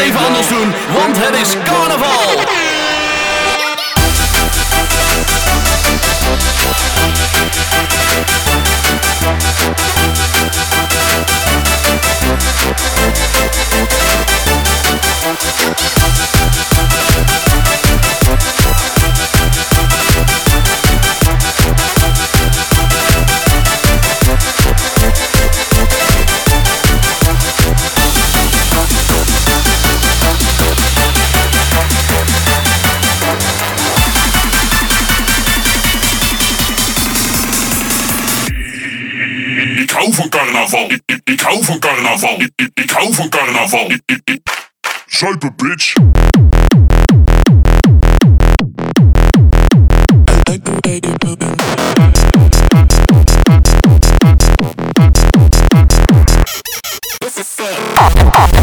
even anders doen, want het is carnaval. Van carnaval. Ik, ik hou van carnaval. Ik, ik hou van carnaval. Zuipen, bitch. I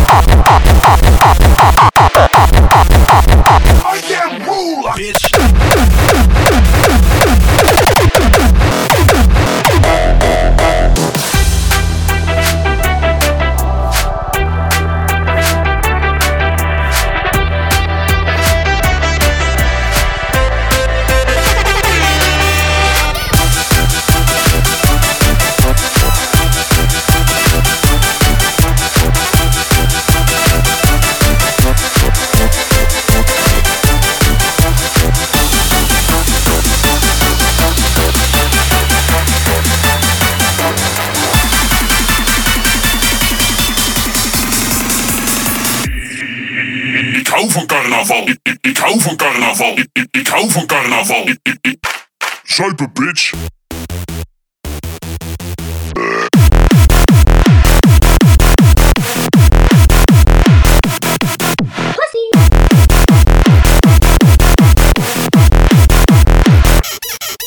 ik hou van carnaval. Ik, hou van carnaval. Ik, hou van carnaval. Zuipen, bitch.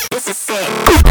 This is.